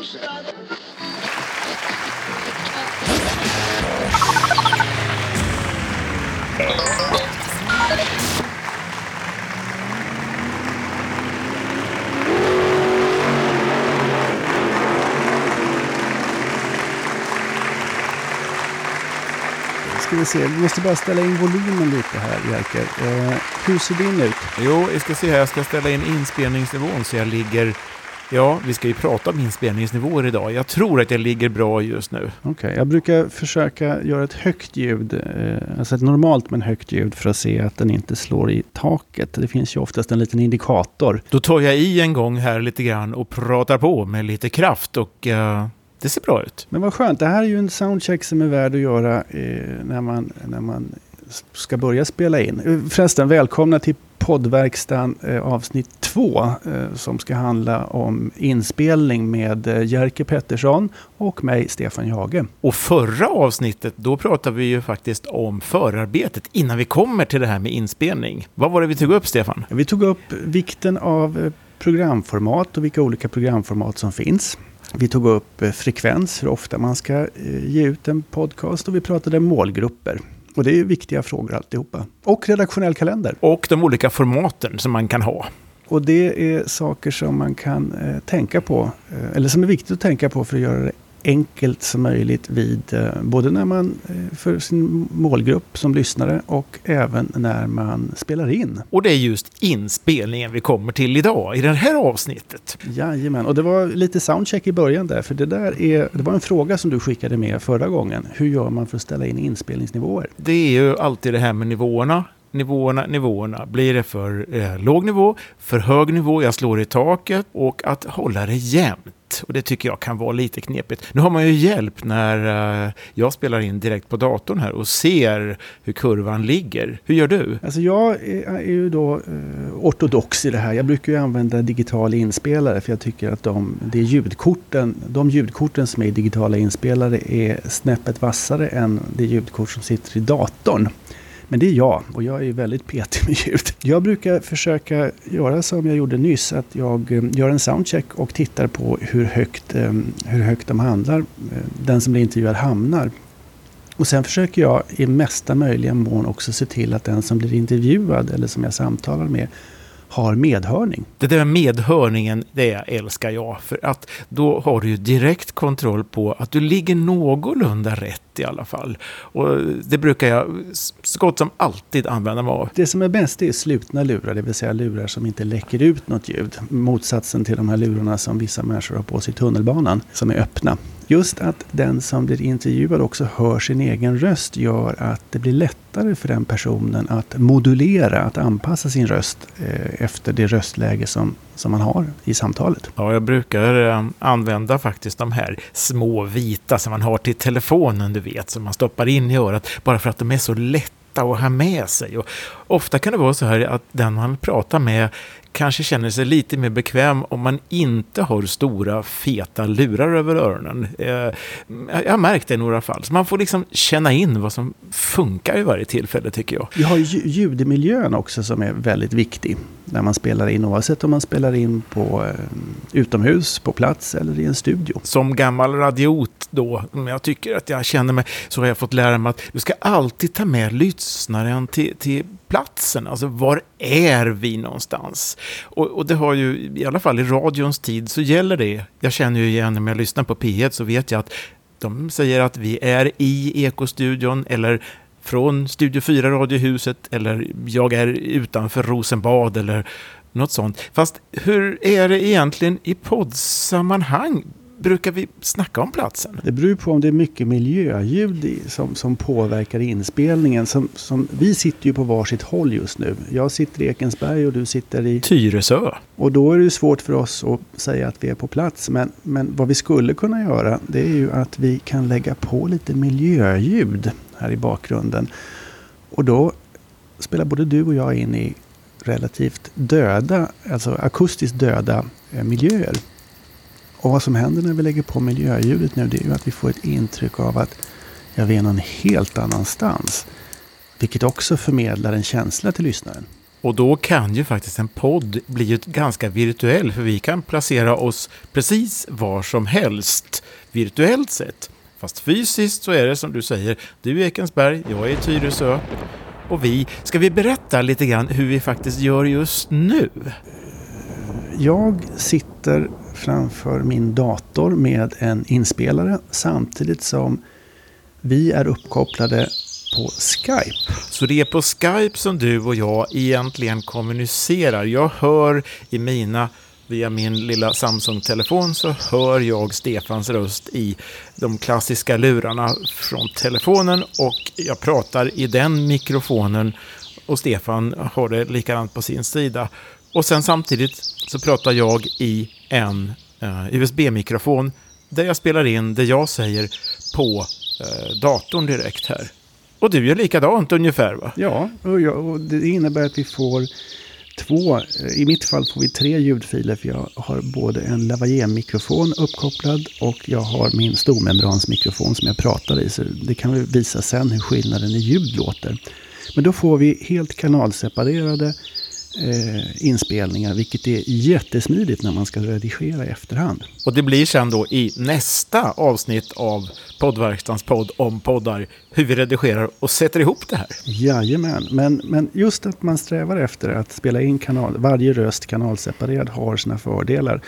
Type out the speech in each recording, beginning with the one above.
Ska vi se, vi måste bara ställa in volymen lite här, Jerker. Eh, hur ser din ut? Jo, vi ska se här. Jag ska ställa in inspelningsnivån så jag ligger... Ja, vi ska ju prata om inspelningsnivåer idag. Jag tror att jag ligger bra just nu. Okej, okay, jag brukar försöka göra ett högt ljud, eh, alltså ett normalt men högt ljud för att se att den inte slår i taket. Det finns ju oftast en liten indikator. Då tar jag i en gång här lite grann och pratar på med lite kraft och uh, det ser bra ut. Men vad skönt, det här är ju en soundcheck som är värd att göra eh, när, man, när man ska börja spela in. Förresten, välkomna till poddverkstan eh, avsnitt två eh, som ska handla om inspelning med eh, Jerker Pettersson och mig, Stefan Jage. Och förra avsnittet, då pratade vi ju faktiskt om förarbetet innan vi kommer till det här med inspelning. Vad var det vi tog upp, Stefan? Vi tog upp vikten av eh, programformat och vilka olika programformat som finns. Vi tog upp frekvens, hur ofta man ska ge ut en podcast och vi pratade målgrupper. Och det är viktiga frågor alltihopa. Och redaktionell kalender. Och de olika formaten som man kan ha. Och det är saker som man kan eh, tänka på, eh, eller som är viktigt att tänka på för att göra det enkelt som möjligt vid eh, både när man eh, för sin målgrupp som lyssnare och även när man spelar in. Och det är just inspelningen vi kommer till idag i det här avsnittet. Jajamän, och det var lite soundcheck i början där, för det där är, det var en fråga som du skickade med förra gången. Hur gör man för att ställa in inspelningsnivåer? Det är ju alltid det här med nivåerna nivåerna, nivåerna. Blir det för eh, låg nivå, för hög nivå, jag slår i taket och att hålla det jämnt. Och det tycker jag kan vara lite knepigt. Nu har man ju hjälp när eh, jag spelar in direkt på datorn här och ser hur kurvan ligger. Hur gör du? Alltså jag är, är ju då eh, ortodox i det här. Jag brukar ju använda digital inspelare för jag tycker att de, det ljudkorten, de ljudkorten som är i digitala inspelare är snäppet vassare än det ljudkort som sitter i datorn. Men det är jag och jag är väldigt petig med ljud. Jag brukar försöka göra som jag gjorde nyss, att jag eh, gör en soundcheck och tittar på hur högt, eh, hur högt de handlar, eh, den som blir intervjuad hamnar. Och sen försöker jag i mesta möjliga mån också se till att den som blir intervjuad eller som jag samtalar med har medhörning. Det där med medhörningen, det älskar jag. För att då har du ju direkt kontroll på att du ligger någorlunda rätt i alla fall. Och det brukar jag så gott som alltid använda mig av. Det som är bäst är slutna lurar, det vill säga lurar som inte läcker ut något ljud. Motsatsen till de här lurarna som vissa människor har på sig i tunnelbanan, som är öppna. Just att den som blir intervjuad också hör sin egen röst gör att det blir lättare för den personen att modulera, att anpassa sin röst eh, efter det röstläge som, som man har i samtalet. Ja, jag brukar eh, använda faktiskt de här små vita som man har till telefonen, du vet, som man stoppar in i örat, bara för att de är så lätta att ha med sig. Och ofta kan det vara så här att den man pratar med kanske känner sig lite mer bekväm om man inte har stora feta lurar över öronen. Eh, jag har märkt det i några fall. Så man får liksom känna in vad som funkar i varje tillfälle tycker jag. Vi har ljudmiljön också som är väldigt viktig när man spelar in. Oavsett om man spelar in på eh, utomhus, på plats eller i en studio. Som gammal radiot då, om jag tycker att jag känner mig, så har jag fått lära mig att du ska alltid ta med lyssnaren till, till platsen. Alltså var är vi någonstans? Och, och, det har ju, i alla fall i radions tid, så gäller det. Jag känner ju igen när jag lyssnar på P1 så vet jag att de säger att vi är i Ekostudion eller från Studio 4 Radiohuset eller jag är utanför Rosenbad eller något sånt. Fast hur är det egentligen i poddsammanhang? Brukar vi snacka om platsen? Det beror på om det är mycket miljöljud som, som påverkar inspelningen. Som, som, vi sitter ju på varsitt håll just nu. Jag sitter i Ekensberg och du sitter i Tyresö. Och då är det svårt för oss att säga att vi är på plats. Men, men vad vi skulle kunna göra det är ju att vi kan lägga på lite miljöljud här i bakgrunden. Och då spelar både du och jag in i relativt döda, alltså akustiskt döda eh, miljöer. Och vad som händer när vi lägger på miljöljudet nu det är ju att vi får ett intryck av att ja, vi är någon helt annanstans. Vilket också förmedlar en känsla till lyssnaren. Och då kan ju faktiskt en podd bli ganska virtuell, för vi kan placera oss precis var som helst virtuellt sett. Fast fysiskt så är det som du säger, du är Ekensberg, jag är i Tyresö. Och vi, ska vi berätta lite grann hur vi faktiskt gör just nu? Jag sitter framför min dator med en inspelare samtidigt som vi är uppkopplade på Skype. Så det är på Skype som du och jag egentligen kommunicerar. Jag hör i mina via min lilla Samsung-telefon så hör jag Stefans röst i de klassiska lurarna från telefonen och jag pratar i den mikrofonen och Stefan har det likadant på sin sida. Och sen samtidigt så pratar jag i en eh, uh, USB-mikrofon där jag spelar in det jag säger på uh, datorn direkt här. Och du gör likadant ungefär va? Ja, och, jag, och det innebär att vi får två, eh, i mitt fall får vi tre ljudfiler för jag har både en lavalier-mikrofon uppkopplad och jag har min stormembransmikrofon som jag pratar i. Så det kan vi visa sen hur skillnaden i ljud låter. Men då får vi helt kanalseparerade eh, inspelningar, vilket är jättesmidigt när man ska redigera i efterhand. Och det blir sen då i nästa avsnitt av poddverkstans podd om poddar, hur vi redigerar och sätter ihop det här. Jajamän, men, men just att man strävar efter att spela in kanal, varje röst kanalseparerad har sina fördelar.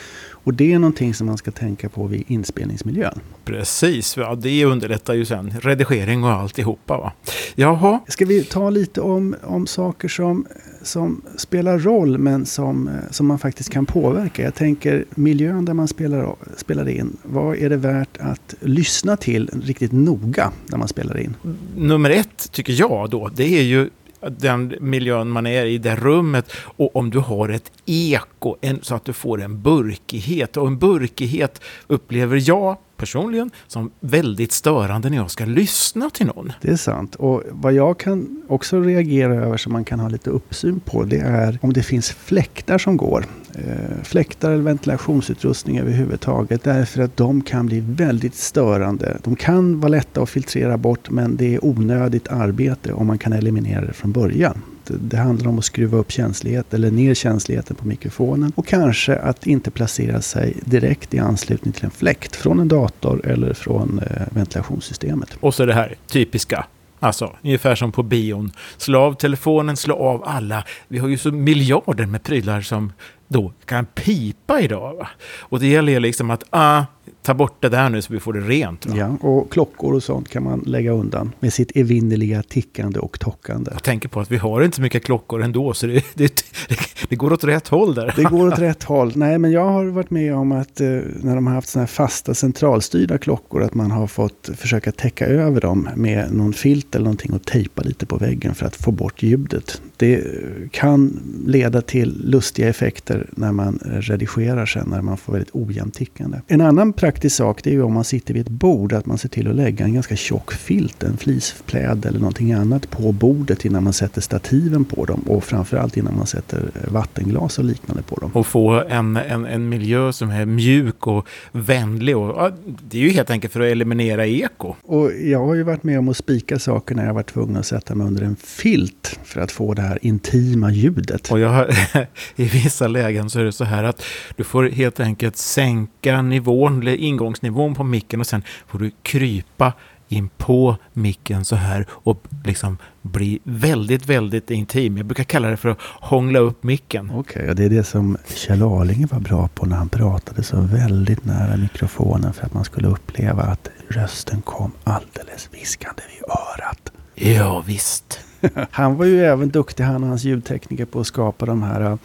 Och det är någonting som man ska tänka på vid inspelningsmiljön. Precis, ja, det underlättar ju sen redigering och alltihopa. Va? Jaha. Ska vi ta lite om, om saker som, som spelar roll men som, som man faktiskt kan påverka? Jag tänker miljön där man spelar, spelar in. Vad är det värt att lyssna till riktigt noga när man spelar in? Nummer ett tycker jag då, det är ju den miljön man är i, det rummet. Och om du har ett eko, en, så att du får en burkighet. Och en burkighet upplever jag personligen som väldigt störande när jag ska lyssna till någon. Det är sant. Och vad jag kan också reagera över som man kan ha lite uppsyn på det är om det finns fläktar som går. Eh, fläktar eller ventilationsutrustning överhuvudtaget. Därför att de kan bli väldigt störande. De kan vara lätta att filtrera bort men det är onödigt arbete om man kan eliminera det från början. Det handlar om att skruva upp känslighet eller ner känsligheten på mikrofonen och kanske att inte placera sig direkt i anslutning till en fläkt från en dator eller från eh, ventilationssystemet. Och så det här typiska Alltså, ungefär som på bion. Slå av telefonen, slå av alla. Vi har ju så miljarder med prylar som då kan pipa idag. Va? Och det gäller ju liksom att ah, ta bort det där nu så vi får det rent. Va? Ja, och klockor och sånt kan man lägga undan med sitt evinnerliga tickande och tockande. Jag tänker på att vi har inte så mycket klockor ändå, så det, det, det, det går åt rätt håll där. Det går åt rätt håll. Nej, men jag har varit med om att eh, när de har haft sådana här fasta centralstyrda klockor, att man har fått försöka täcka över dem med någon filt eller någonting och tejpa lite på väggen för att få bort ljudet. Det kan leda till lustiga effekter när man redigerar sen, när man får väldigt ojämnt tickande. En annan praktisk sak det är ju om man sitter vid ett bord, att man ser till att lägga en ganska tjock filt, en flispläd eller någonting annat på bordet innan man sätter stativen på dem och framförallt innan man sätter vattenglas och liknande på dem. Och få en, en, en miljö som är mjuk och vänlig. Och, ja, det är ju helt enkelt för att eliminera eko. Och jag har ju varit med om att spika saker när jag varit tvungen att sätta mig under en filt för att få det här intima ljudet. Och jag har, i vissa lägen så är det så här att du får helt enkelt sänka nivån, eller ingångsnivån på micken och sen får du krypa in på micken så här och liksom bli väldigt, väldigt intim. Jag brukar kalla det för att hångla upp micken. Okej, okay, och det är det som Kjell Arlinge var bra på när han pratade så väldigt nära mikrofonen för att man skulle uppleva att rösten kom alldeles viskande vid örat. Ja, visst. han var ju även duktig, han och hans ljudtekniker, på att skapa de här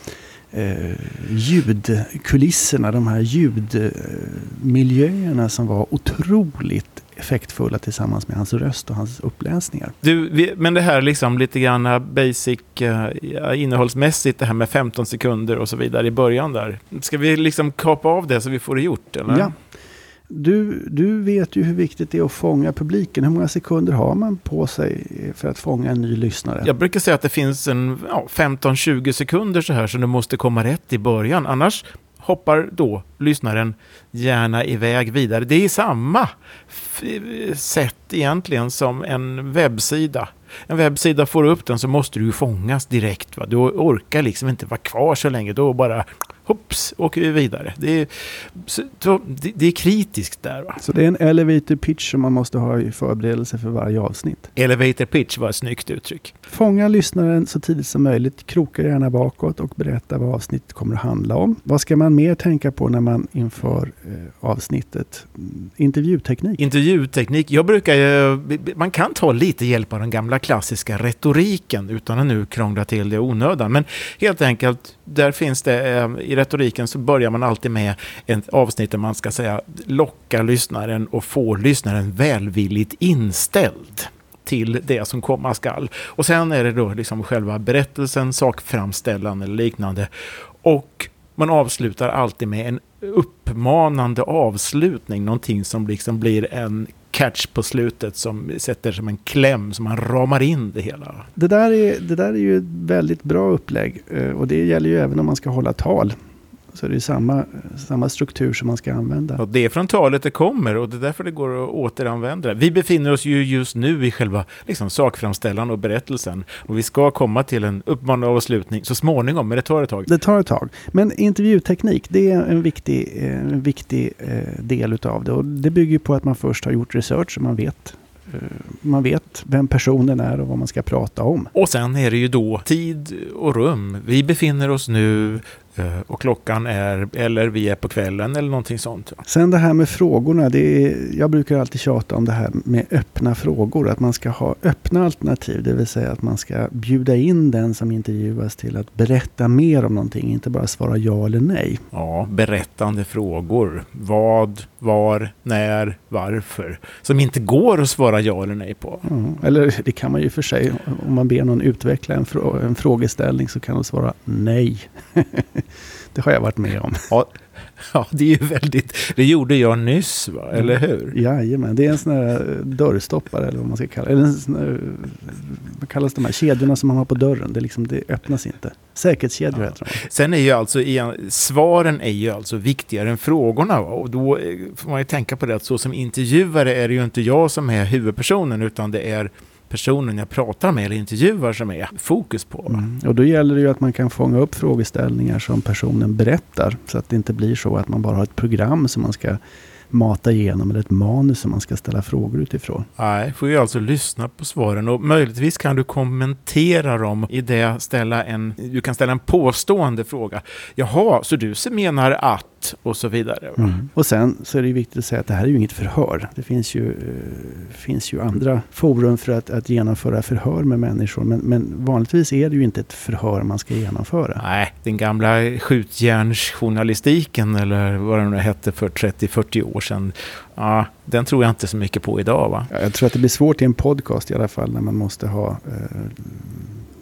eh, ljudkulisserna, de här ljudmiljöerna som var otroligt effektfulla tillsammans med hans röst och hans uppläsningar. Du, men det här liksom lite grann basic uh, innehållsmässigt, det här med 15 sekunder och så vidare i början där. Ska vi liksom kapa av det så vi får det gjort? Eller? Ja. Du, du vet ju hur viktigt det är att fånga publiken. Hur många sekunder har man på sig eh, för att fånga en ny lyssnare? Jag brukar säga att det finns en ja, 15-20 sekunder så här som du måste komma rätt i början. Annars hoppar då lyssnaren gärna iväg vidare. Det är samma eh, sätt egentligen som en webbsida. en webbsida får upp den så måste du ju fångas direkt. Va? Du orkar liksom inte vara kvar så länge. Då bara hopps, åker vi vidare. Det är, så, det, det är kritiskt där. Va? Så det är en elevator pitch som man måste ha i förberedelse för varje avsnitt. Elevator pitch var ett snyggt uttryck. Fånga lyssnaren så tidigt som möjligt, kroka gärna bakåt och berätta vad avsnittet kommer att handla om. Vad ska man mer tänka på när man inför eh, avsnittet? Intervjuteknik? Intervjuteknik. Jag brukar man kan ta lite hjälp av den gamla klassiska retoriken utan att nu krångla till det i onödan. Men helt enkelt, där finns det eh, i retoriken så börjar man alltid med ett avsnitt där man ska säga locka lyssnaren och få lyssnaren välvilligt inställd till det som komma skall. Och sen är det då liksom själva berättelsen, sakframställan eller liknande. Och man avslutar alltid med en uppmanande avslutning, någonting som liksom blir en catch på slutet som sätter som en kläm som man ramar in det hela. Det där är, det där är ju ett väldigt bra upplägg eh, och det gäller ju även om man ska hålla tal. Så det är samma, samma struktur som man ska använda. Och det är från talet det kommer och det är därför det går att återanvända. Vi befinner oss ju just nu i själva liksom, sakframställan och berättelsen. Och vi ska komma till en uppmanande avslutning så småningom, men det tar ett tag. Det tar ett tag. Men intervjuteknik, det är en viktig, en viktig eh, del utav det. Och det bygger på att man först har gjort research så man vet eh, man vet vem personen är och vad man ska prata om. Och sen är det ju då tid och rum. Vi befinner oss nu Eh, och klockan är, eller vi är på kvällen eller någonting sånt. Sen det här med frågorna. Det är, jag brukar alltid tjata om det här med öppna frågor. Att man ska ha öppna alternativ. Det vill säga att man ska bjuda in den som intervjuas till att berätta mer om någonting. Inte bara svara ja eller nej. Ja, berättande frågor. Vad, var, när, varför. Som inte går att svara ja eller nej på. Mm. Eller det kan man ju för sig. Om man ber någon utveckla en, frå en frågeställning så kan de svara nej. Det har jag varit med om. Ja, ja, det är ju väldigt... Det gjorde jag nyss, va? eller hur? Jajamän, det är en sån här dörrstoppare eller vad man ska kalla det. Eller en sån här, vad kallas de här kedjorna som man har på dörren? Det, liksom, det öppnas inte. Säkerhetskedjor ja. heter de. Sen är ju alltså, svaren är ju alltså viktigare än frågorna. Va? Och då eh, får man ju tänka på det att så som intervjuare är det ju inte jag som är huvudpersonen utan det är personen jag pratar med eller intervjuar som är fokus på. Mm. Och då gäller det ju att man kan fånga upp frågeställningar som personen berättar. Så att det inte blir så att man bara har ett program som man ska mata igenom eller ett manus som man ska ställa frågor utifrån. Nej, får ju alltså lyssna på svaren och möjligtvis kan du kommentera dem i det ställa en, du kan ställa en påstående fråga. Jaha, så du menar att och så vidare. Mm. Och sen så är det viktigt att säga att det här är ju inget förhör. Det finns ju, uh, finns ju andra forum för att, att genomföra förhör med människor. Men, men vanligtvis är det ju inte ett förhör man ska genomföra. Nej, den gamla skjutjärnsjournalistiken eller vad det nu hette för 30-40 år sedan. Ja, den tror jag inte så mycket på idag va? Jag tror att det blir svårt i en podcast i alla fall när man måste ha uh,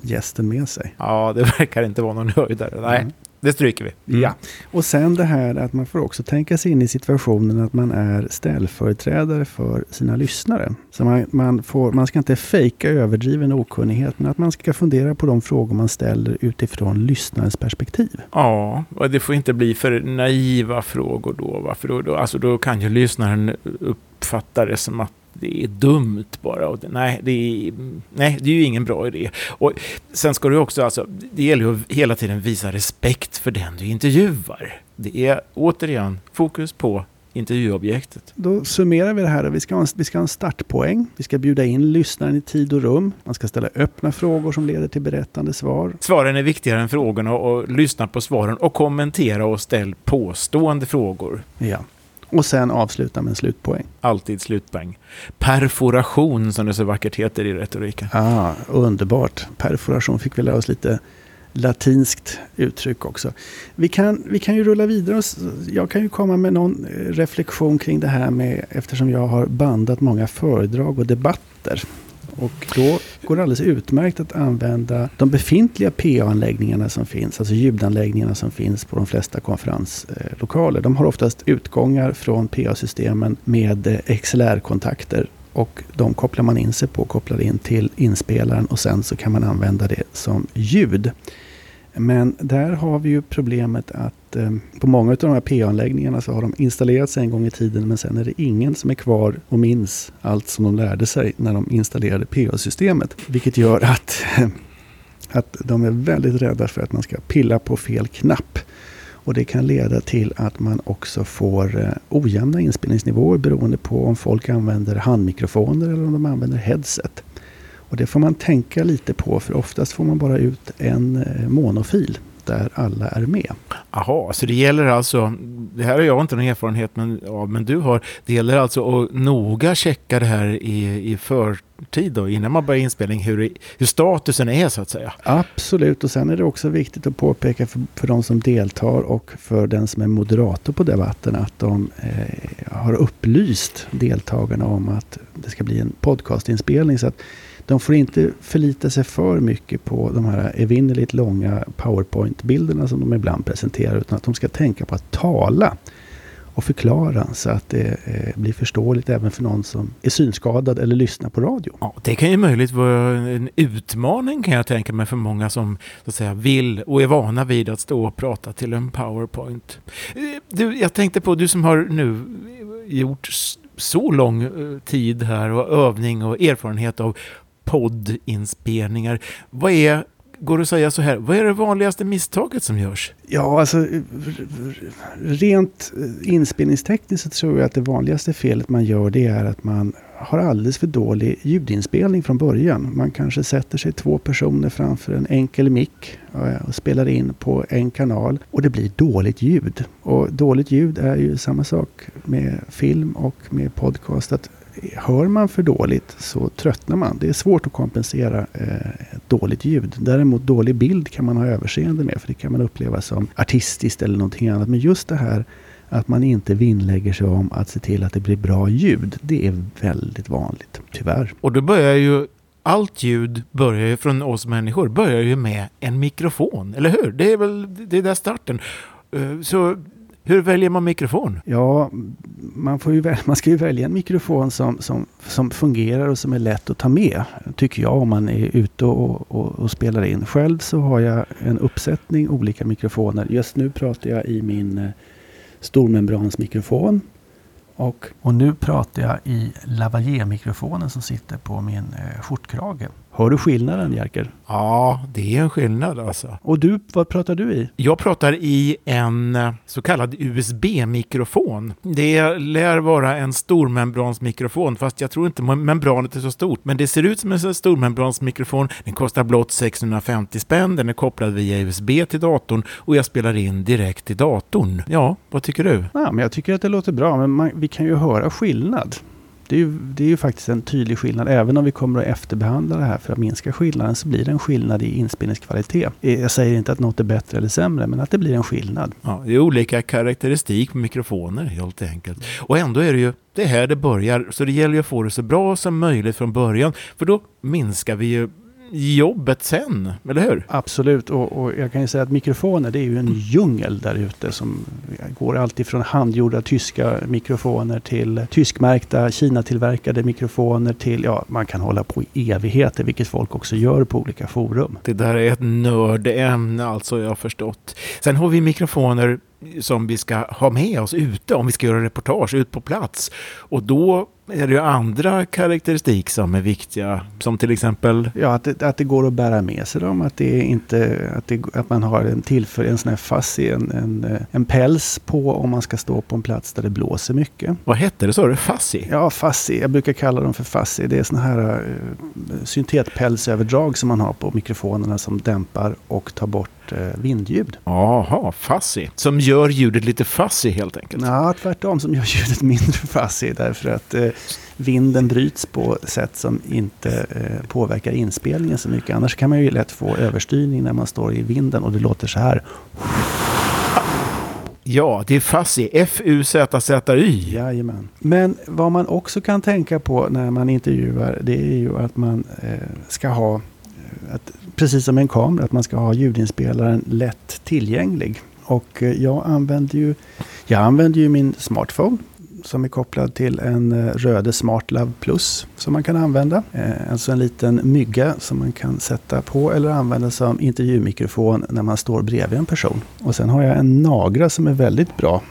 gästen med sig. Ja, det verkar inte vara någon höjdare. Nej. Mm. Det stryker vi. Mm. Ja. Och sen det här att man får också tänka sig in i situationen att man är ställföreträdare för sina lyssnare. Så man, man, får, man ska inte fejka överdriven okunnighet, men att man ska fundera på de frågor man ställer utifrån lyssnarens perspektiv. Ja, och det får inte bli för naiva frågor då. Va? För då, då, alltså då kan ju lyssnaren uppfatta det som att det är dumt bara. Och det, nej, det är, nej, det är ju ingen bra idé. Och sen ska du också, alltså, det gäller ju att hela tiden visa respekt för den du intervjuar. Det är återigen fokus på intervjuobjektet. Då summerar vi det här. Vi ska, ha en, vi ska ha en startpoäng. Vi ska bjuda in lyssnaren i tid och rum. Man ska ställa öppna frågor som leder till berättande svar. Svaren är viktigare än frågorna och lyssna på svaren och kommentera och ställ påstående frågor. Ja. Och sen avsluta med en slutpoäng. Alltid slutpoäng. Perforation som det så vackert heter i retoriken. Ah, underbart. Perforation fick vi lära oss lite latinskt uttryck också. Vi kan, vi kan ju rulla vidare. Jag kan ju komma med någon eh, reflektion kring det här med eftersom jag har bandat många föredrag och debatter och då går det alldeles utmärkt att använda de befintliga PA-anläggningarna som finns, alltså ljudanläggningarna som finns på de flesta konferenslokaler. De har oftast utgångar från PA-systemen med eh, XLR-kontakter och de kopplar man in sig på, kopplar in till inspelaren och sen så kan man använda det som ljud. Men där har vi ju problemet att eh, på många av de här PA-anläggningarna så har de installerats en gång i tiden men sen är det ingen som är kvar och minns allt som de lärde sig när de installerade PA-systemet. Vilket gör att, att de är väldigt rädda för att man ska pilla på fel knapp. Och det kan leda till att man också får eh, ojämna inspelningsnivåer beroende på om folk använder handmikrofoner eller om de använder headset. Och det får man tänka lite på för oftast får man bara ut en eh, monofil där alla är med. Jaha, så det gäller alltså, det här har jag inte någon erfarenhet men, ja, men du har, det gäller alltså att noga checka det här i, i förtid då, innan man börjar inspelning, hur, hur statusen är så att säga? Absolut, och sen är det också viktigt att påpeka för, för de som deltar och för den som är moderator på debatten att de eh, har upplyst deltagarna om att det ska bli en podcastinspelning. Så att de får inte förlita sig för mycket på de här evinnerligt långa PowerPoint-bilderna som de ibland presenterar. Utan att de ska tänka på att tala och förklara så att det eh, blir förståeligt även för någon som är synskadad eller lyssnar på radio. Ja, det kan ju möjligt vara en utmaning kan jag tänka mig för många som så att säga, vill och är vana vid att stå och prata till en PowerPoint. Eh, du, jag tänkte på, du som har nu gjort så lång eh, tid här och övning och erfarenhet av poddinspelningar. Vad är, går det att säga så här, vad är det vanligaste misstaget som görs? Ja, alltså rent eh, inspelningstekniskt så tror jag att det vanligaste felet man gör det är att man har alldeles för dålig ljudinspelning från början. Man kanske sätter sig två personer framför en enkel mick eh, och spelar in på en kanal och det blir dåligt ljud. Och dåligt ljud är ju samma sak med film och med podcast. Att hör man för dåligt så tröttnar man. Det är svårt att kompensera eh, dåligt ljud. Däremot dålig bild kan man ha överseende med för det kan man uppleva som artistiskt eller någonting annat. Men just det här att man inte vinnlägger sig om att se till att det blir bra ljud. Det är väldigt vanligt, tyvärr. Och då börjar ju allt ljud börjar ju från oss människor börjar ju med en mikrofon, eller hur? Det är väl det är där starten. Eh, så hur väljer man mikrofon? Ja, man, får ju välja, man ska ju välja en mikrofon som, som, som fungerar och som är lätt att ta med. Tycker jag om man är ute och, och, och, spelar in. Själv så har jag en uppsättning olika mikrofoner. Just nu pratar jag i min eh, stormembransmikrofon. Och, och nu pratar jag i lavalier-mikrofonen som sitter på min eh, skjortkrage. Hör du skillnaden Jerker? Ja, det är en skillnad alltså. Och du, vad pratar du i? Jag pratar i en eh, så kallad USB-mikrofon. Det lär vara en stormembransmikrofon, fast jag tror inte membranet är så stort. Men det ser ut som en stormembransmikrofon. Den kostar blott 650 spänn. Den är kopplad via USB till datorn och jag spelar in direkt i datorn. Ja, vad tycker du? Ja, men jag tycker att det låter bra, men man, vi kan ju höra skillnad. Det är, ju, det är ju faktiskt en tydlig skillnad. Även om vi kommer att efterbehandla det här för att minska skillnaden så blir det en skillnad i inspelningskvalitet. Eh, jag säger inte att något är bättre eller sämre, men att det blir en skillnad. Ja, det är olika karaktäristik på mikrofoner helt enkelt. Och ändå är det ju det här det börjar, så det gäller ju att få det så bra som möjligt från början. För då minskar vi ju jobbet sen, eller hur? Absolut, och, och, jag kan ju säga att mikrofoner det är ju en djungel där ute som går alltid från handgjorda tyska mikrofoner till tyskmärkta Kina-tillverkade mikrofoner till, ja, man kan hålla på i evigheter, vilket folk också gör på olika forum. Det där är ett nördämne alltså, jag har förstått. Sen har vi mikrofoner som vi ska ha med oss ute om vi ska göra reportage ut på plats. Och då är det ju andra karaktäristik som är viktiga, som till exempel... Ja, att det, att det går att bära med sig dem, att, det inte, att, det, att man har en tillför en sån här fassi, en, en, en päls på om man ska stå på en plats där det blåser mycket. Vad hette det, sa du? Fassi? Ja, fassi. Jag brukar kalla dem för fassi. Det är såna här uh, syntetpälsöverdrag som man har på mikrofonerna som dämpar och tar bort eh, vindljud. Jaha, fuzzy. Som gör ljudet lite fuzzy helt enkelt? Ja, tvärtom. Som gör ljudet mindre fuzzy. Därför att eh, vinden bryts på sätt som inte eh, påverkar inspelningen så mycket. Annars kan man ju lätt få överstyrning när man står i vinden och det låter så här. Ja, det är fuzzy. F-U-Z-Z-Y. Jajamän. Men vad man också kan tänka på när man intervjuar det är ju att man eh, ska ha att, precis som en kamera, att man ska ha ljudinspelaren lätt tillgänglig. Och eh, jag använder ju, jag använder ju min smartphone som är kopplad till en eh, Röde Smart Love Plus som man kan använda. Eh, alltså en liten mygga som man kan sätta på eller använda som intervjumikrofon när man står bredvid en person. Och sen har jag en Nagra som är väldigt bra.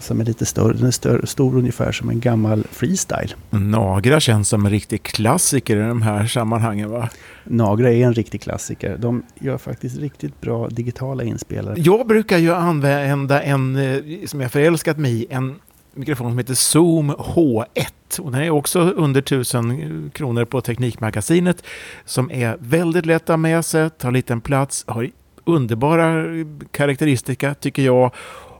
Som är lite större, den är större, stor ungefär som en gammal freestyle. Nagra känns som en riktig klassiker i de här sammanhangen va? Nagra är en riktig klassiker. De gör faktiskt riktigt bra digitala inspelare. Jag brukar ju använda en, som jag förälskat mig i, en mikrofon som heter Zoom H1. Och den är också under 1000 kronor på Teknikmagasinet. Som är väldigt lätt att ha med sig, tar liten plats, har underbara karaktäristika tycker jag.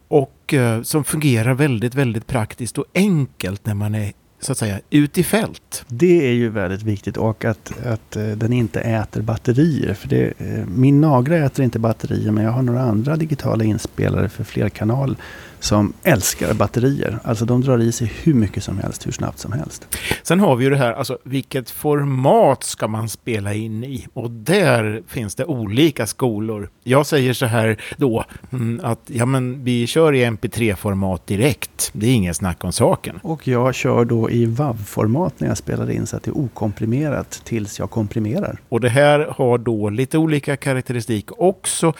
Och eh, som fungerar väldigt, väldigt praktiskt och enkelt när man är så att säga ut i fält. Det är ju väldigt viktigt och att, att eh, den inte äter batterier. För det, eh, min Nagra äter inte batterier men jag har några andra digitala inspelare för flerkanal som älskar batterier. Alltså de drar i sig hur mycket som helst, hur snabbt som helst. Sen har vi ju det här, alltså vilket format ska man spela in i? Och där finns det olika skolor. Jag säger så här då, mm, att ja men vi kör i MP3-format direkt. Det är ingen snack om saken. Och jag kör då i WAV-format när jag spelar in så att det är okomprimerat tills jag komprimerar. Och det här har då lite olika karaktäristik också.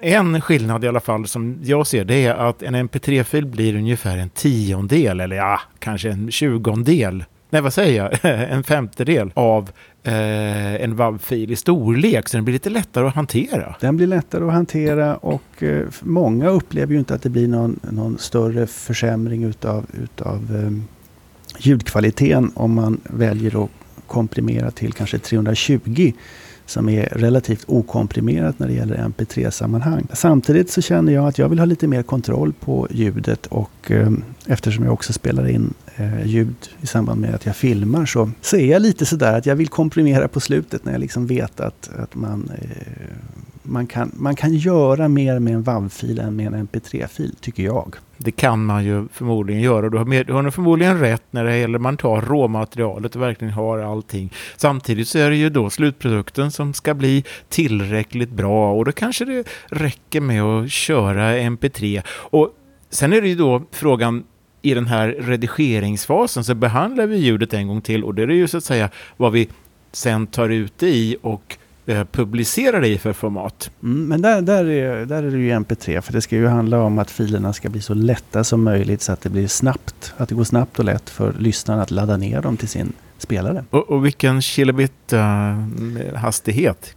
En skillnad i alla fall som jag ser det är att en mp3-fil blir ungefär en tiondel, eller ja, kanske en tjugondel. Nej, vad säger jag? en femtedel av eh, en WAV-fil i storlek, så den blir lite lättare att hantera. Den blir lättare att hantera och eh, många upplever ju inte att det blir någon, någon större försämring utav, utav eh, ljudkvaliteten om man väljer att komprimera till kanske 320 som är relativt okomprimerat när det gäller MP3-sammanhang. Samtidigt så känner jag att jag vill ha lite mer kontroll på ljudet och eh, eftersom jag också spelar in eh, ljud i samband med att jag filmar så, så är jag lite sådär att jag vill komprimera på slutet när jag liksom vet att, att man eh, man kan, man kan göra mer med en WAV-fil än med en MP3-fil, tycker jag. Det kan man ju förmodligen göra. Du har, med, du har förmodligen rätt när det gäller man tar råmaterialet och verkligen har allting. Samtidigt så är det ju då slutprodukten som ska bli tillräckligt bra och då kanske det räcker med att köra MP3. Och sen är det ju då frågan i den här redigeringsfasen så behandlar vi ljudet en gång till och det är ju så att säga vad vi sen tar ut det i och eh, publicera det i för format. Mm, men där, där, är, där är det ju MP3, för det ska ju handla om att filerna ska bli så lätta som möjligt så att det blir snabbt, att det går snabbt och lätt för lyssnaren att ladda ner dem till sin spelare. Och, och vilken kilobit uh, hastighet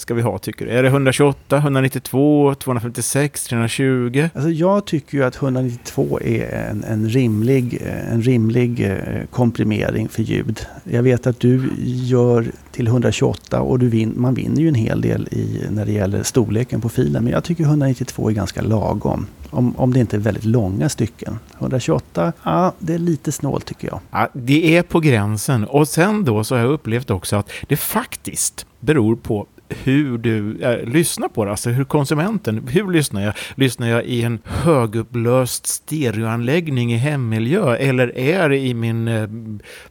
ska vi ha tycker du? Är det 128, 192, 256, 320? Alltså jag tycker ju att 192 är en, en rimlig, en rimlig eh, komprimering för ljud. Jag vet att du gör till 128 och du vin, man vinner ju en hel del i, när det gäller storleken på filen. Men jag tycker 192 är ganska lagom. Om, om det inte är väldigt långa stycken. 128, ja, det är lite snålt tycker jag. Ja, det är på gränsen. Och sen då så har jag upplevt också att det faktiskt beror på hur du äh, lyssnar på det, alltså hur konsumenten, hur lyssnar jag? Lyssnar jag i en högupplöst stereoanläggning i hemmiljö eller är det i min äh,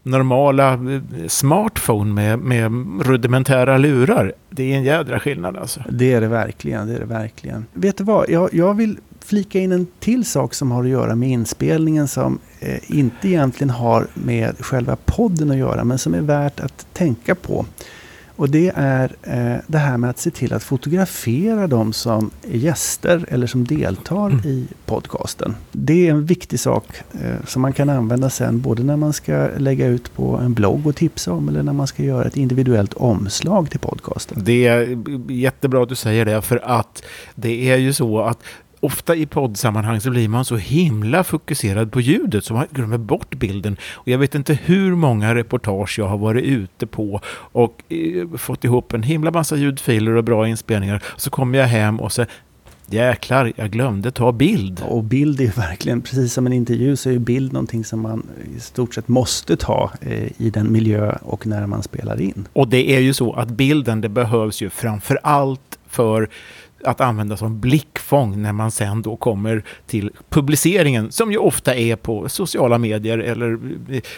normala eh, smartphone med, med rudimentära lurar? Det är en jädra skillnad alltså. Det är det verkligen, det är det verkligen. Vet du vad, jag, jag vill flika in en till sak som har att göra med inspelningen som eh, inte egentligen har med själva podden att göra men som är värt att tänka på. Och det är eh, det här med att se till att fotografera de som är gäster eller som deltar mm. i podcasten. Det är en viktig sak eh, som man kan använda sen både när man ska lägga ut på en blogg och tipsa om eller när man ska göra ett individuellt omslag till podcasten. Det är jättebra att du säger det för att det är ju så att ofta i poddsammanhang så blir man så himla fokuserad på ljudet så man glömmer bort bilden. Och jag vet inte hur många reportage jag har varit ute på och eh, fått ihop en himla massa ljudfiler och bra inspelningar. Så kommer jag hem och så Jäklar, jag glömde ta bild. Och bild är verkligen, precis som en intervju, så är bild någonting som man i stort sett måste ta eh, i den miljö och när man spelar in. Och det är ju så att bilden, det behövs ju framför allt för att använda som blickfång när man sen då kommer till publiceringen som ju ofta är på sociala medier eller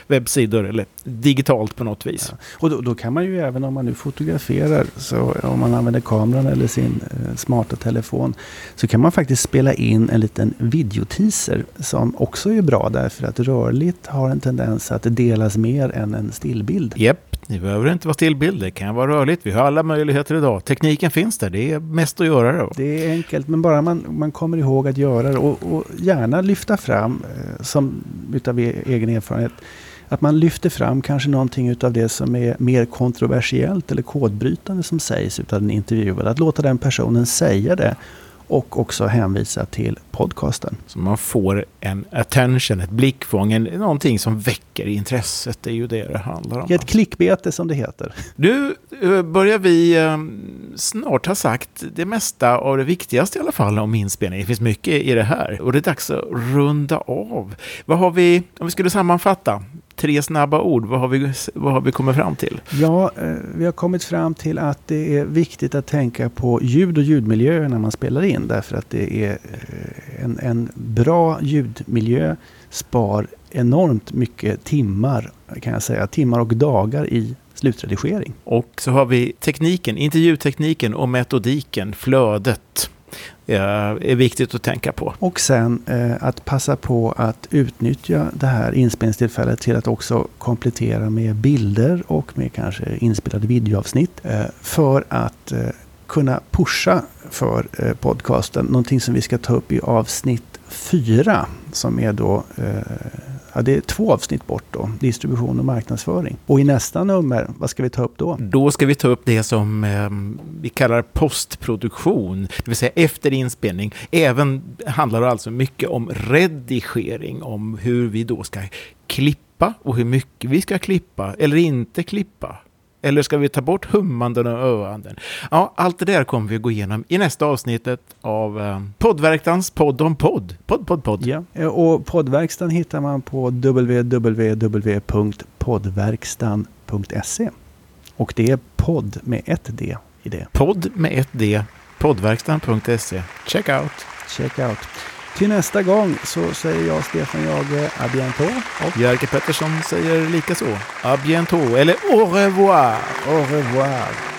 webbsidor eller digitalt på något vis. Ja. Och då, då, kan man ju även om man nu fotograferar, så om man använder kameran eller sin eh, smarta telefon, så kan man faktiskt spela in en liten videoteaser som också är bra därför att rörligt har en tendens att delas mer än en stillbild. Japp, det behöver inte vara stillbild, det kan vara rörligt. Vi har alla möjligheter idag. Tekniken finns där, det är mest att göra det. Det är enkelt, men bara man, man kommer ihåg att göra det och, och gärna lyfta fram, eh, som utav e-, egen erfarenhet, att man lyfter fram kanske någonting utav det som är mer kontroversiellt eller kodbrytande som sägs utav den intervjuade. Att låta den personen säga det och också hänvisa till podcasten. Så man får en attention, ett blickfång, en, någonting som väcker intresset. Det är ju det det handlar om. Ett klickbete som det heter. Nu eh, börjar vi ehm, snart ha sagt det mesta av det viktigaste i alla fall om inspelning. Det finns mycket i det här och det är dags att runda av. Vad har vi, om vi skulle sammanfatta, tre snabba ord, vad har vi, vad har vi kommit fram till? Ja, eh, vi har kommit fram till att det är viktigt att tänka på ljud och ljudmiljöer när man spelar in. Därför att det är eh, en, en bra ljudmiljö spar enormt mycket timmar, kan jag säga, timmar och dagar i slutredigering. Och så har vi tekniken, intervjutekniken och metodiken, flödet Eh, är viktigt att tänka på. Och sen eh, att passa på att utnyttja det här inspelningstillfället till att också komplettera med bilder och med kanske inspelade videoavsnitt eh, för att eh, kunna pusha för eh, podcasten. Någonting som vi ska ta upp i avsnitt fyra som är då eh, Ja, det är två avsnitt bort då, distribution och marknadsföring. Och i nästa nummer, vad ska vi ta upp då? Då ska vi ta upp det som eh, vi kallar postproduktion, det vill säga efter inspelning. Även handlar det alltså mycket om redigering, om hur vi då ska klippa och hur mycket vi ska klippa eller inte klippa. Eller ska vi ta bort hummanden och öanden? Ja, allt det där kommer vi att gå igenom i nästa avsnittet av eh, Poddverktans podd om podd. Podd, podd, podd. Ja, och poddverkstan hittar man på www.poddverkstan.se. Och det är podd med ett D i det. Podd med ett D. Poddverkstan.se. Check out. Check out. Till nästa gång så säger jag Stefan Jage à bientôt. Och Jerker Pettersson säger lika så. À bientôt. Eller au revoir. Au revoir.